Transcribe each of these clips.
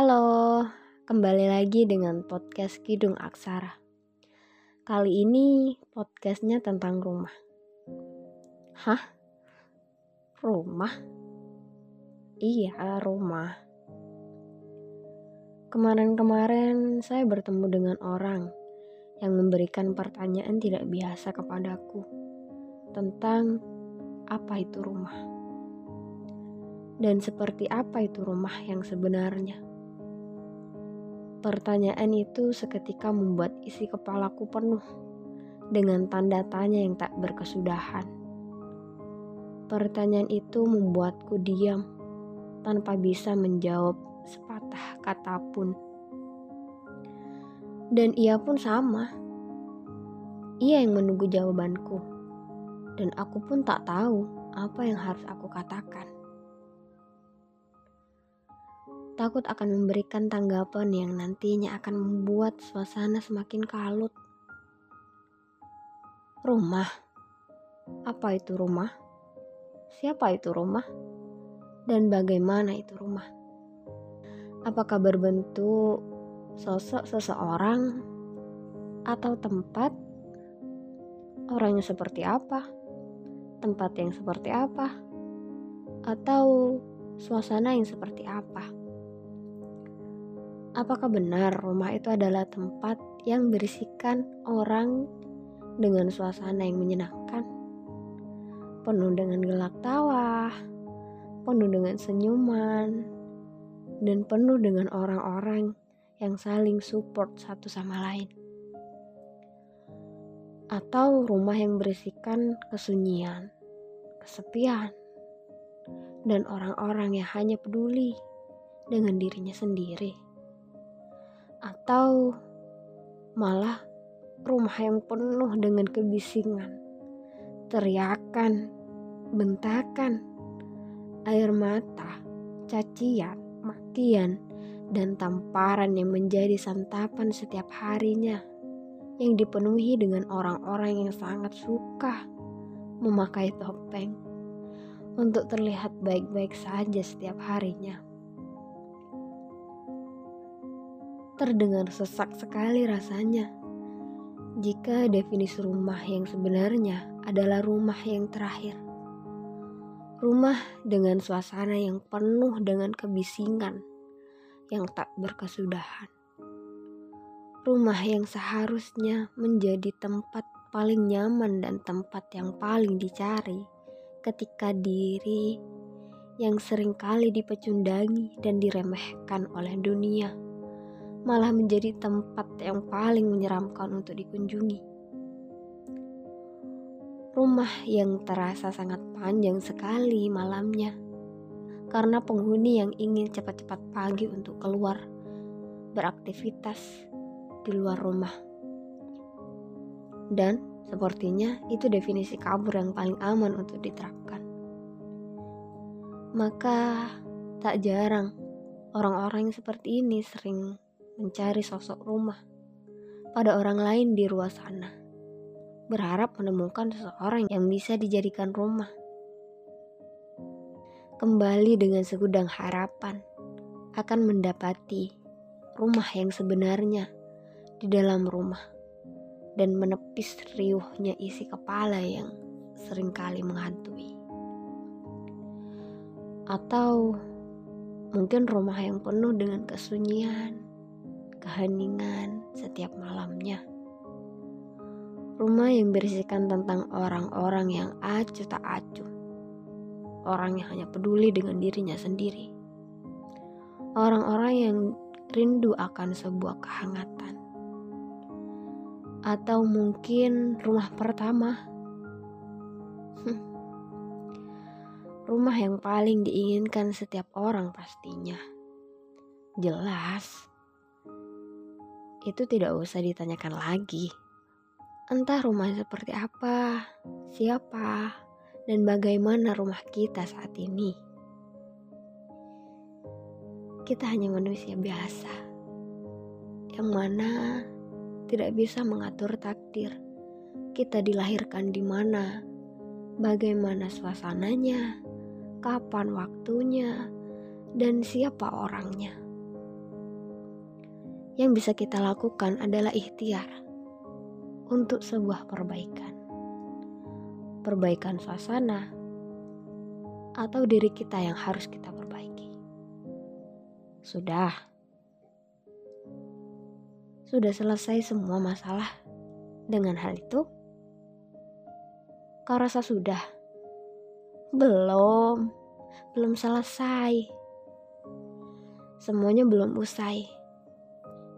Halo, kembali lagi dengan podcast Kidung Aksara. Kali ini podcastnya tentang rumah. Hah? Rumah? Iya, rumah. Kemarin-kemarin saya bertemu dengan orang yang memberikan pertanyaan tidak biasa kepadaku tentang apa itu rumah dan seperti apa itu rumah yang sebenarnya. Pertanyaan itu seketika membuat isi kepalaku penuh dengan tanda tanya yang tak berkesudahan. Pertanyaan itu membuatku diam tanpa bisa menjawab sepatah kata pun. Dan ia pun sama. Ia yang menunggu jawabanku. Dan aku pun tak tahu apa yang harus aku katakan. Takut akan memberikan tanggapan yang nantinya akan membuat suasana semakin kalut. Rumah, apa itu rumah? Siapa itu rumah? Dan bagaimana itu rumah? Apakah berbentuk sosok seseorang atau tempat? Orangnya seperti apa? Tempat yang seperti apa? Atau suasana yang seperti apa? Apakah benar rumah itu adalah tempat yang berisikan orang dengan suasana yang menyenangkan? Penuh dengan gelak tawa, penuh dengan senyuman, dan penuh dengan orang-orang yang saling support satu sama lain. Atau rumah yang berisikan kesunyian, kesepian, dan orang-orang yang hanya peduli dengan dirinya sendiri atau malah rumah yang penuh dengan kebisingan, teriakan, bentakan, air mata, cacian, makian, dan tamparan yang menjadi santapan setiap harinya yang dipenuhi dengan orang-orang yang sangat suka memakai topeng untuk terlihat baik-baik saja setiap harinya. Terdengar sesak sekali rasanya. Jika definisi rumah yang sebenarnya adalah rumah yang terakhir. Rumah dengan suasana yang penuh dengan kebisingan yang tak berkesudahan. Rumah yang seharusnya menjadi tempat paling nyaman dan tempat yang paling dicari ketika diri yang sering kali dipecundangi dan diremehkan oleh dunia malah menjadi tempat yang paling menyeramkan untuk dikunjungi. Rumah yang terasa sangat panjang sekali malamnya karena penghuni yang ingin cepat-cepat pagi untuk keluar beraktivitas di luar rumah. Dan sepertinya itu definisi kabur yang paling aman untuk diterapkan. Maka tak jarang orang-orang yang seperti ini sering mencari sosok rumah pada orang lain di luar sana, berharap menemukan seseorang yang bisa dijadikan rumah. Kembali dengan segudang harapan akan mendapati rumah yang sebenarnya di dalam rumah dan menepis riuhnya isi kepala yang sering kali menghantui. Atau mungkin rumah yang penuh dengan kesunyian, keheningan setiap malamnya. Rumah yang berisikan tentang orang-orang yang acuh tak acuh. Orang yang hanya peduli dengan dirinya sendiri. Orang-orang yang rindu akan sebuah kehangatan. Atau mungkin rumah pertama. rumah yang paling diinginkan setiap orang pastinya. Jelas itu tidak usah ditanyakan lagi. Entah rumah seperti apa, siapa, dan bagaimana rumah kita saat ini. Kita hanya manusia biasa, yang mana tidak bisa mengatur takdir. Kita dilahirkan di mana, bagaimana suasananya, kapan waktunya, dan siapa orangnya. Yang bisa kita lakukan adalah ikhtiar untuk sebuah perbaikan. Perbaikan suasana atau diri kita yang harus kita perbaiki. Sudah. Sudah selesai semua masalah dengan hal itu? Kau rasa sudah? Belum. Belum selesai. Semuanya belum usai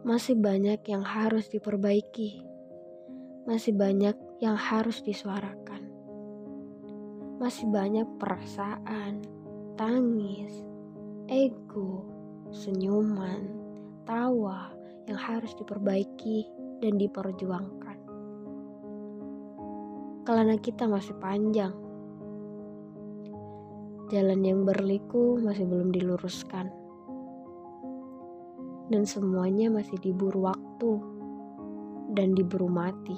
masih banyak yang harus diperbaiki, masih banyak yang harus disuarakan, masih banyak perasaan, tangis, ego, senyuman, tawa yang harus diperbaiki dan diperjuangkan. Kelana kita masih panjang, jalan yang berliku masih belum diluruskan dan semuanya masih diburu waktu dan diburu mati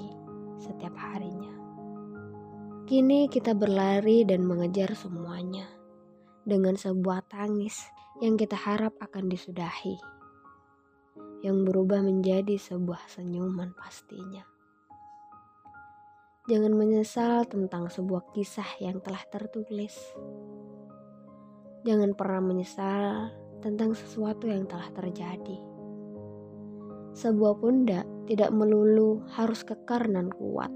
setiap harinya. Kini kita berlari dan mengejar semuanya dengan sebuah tangis yang kita harap akan disudahi, yang berubah menjadi sebuah senyuman pastinya. Jangan menyesal tentang sebuah kisah yang telah tertulis. Jangan pernah menyesal tentang sesuatu yang telah terjadi. Sebuah pundak tidak melulu harus kekar dan kuat.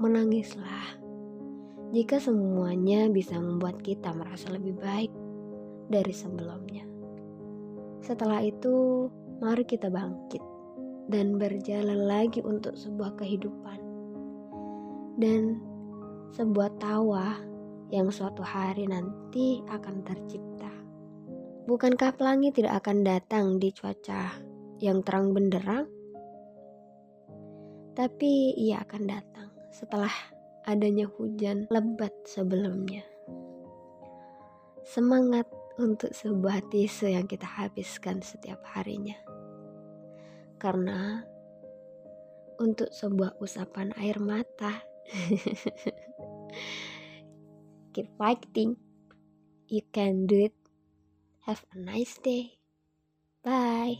Menangislah jika semuanya bisa membuat kita merasa lebih baik dari sebelumnya. Setelah itu, mari kita bangkit dan berjalan lagi untuk sebuah kehidupan dan sebuah tawa yang suatu hari nanti akan tercipta. Bukankah pelangi tidak akan datang di cuaca yang terang benderang? Tapi ia akan datang setelah adanya hujan lebat sebelumnya. Semangat untuk sebuah tisu yang kita habiskan setiap harinya. Karena untuk sebuah usapan air mata, keep fighting. You can do it. Have a nice day. Bye.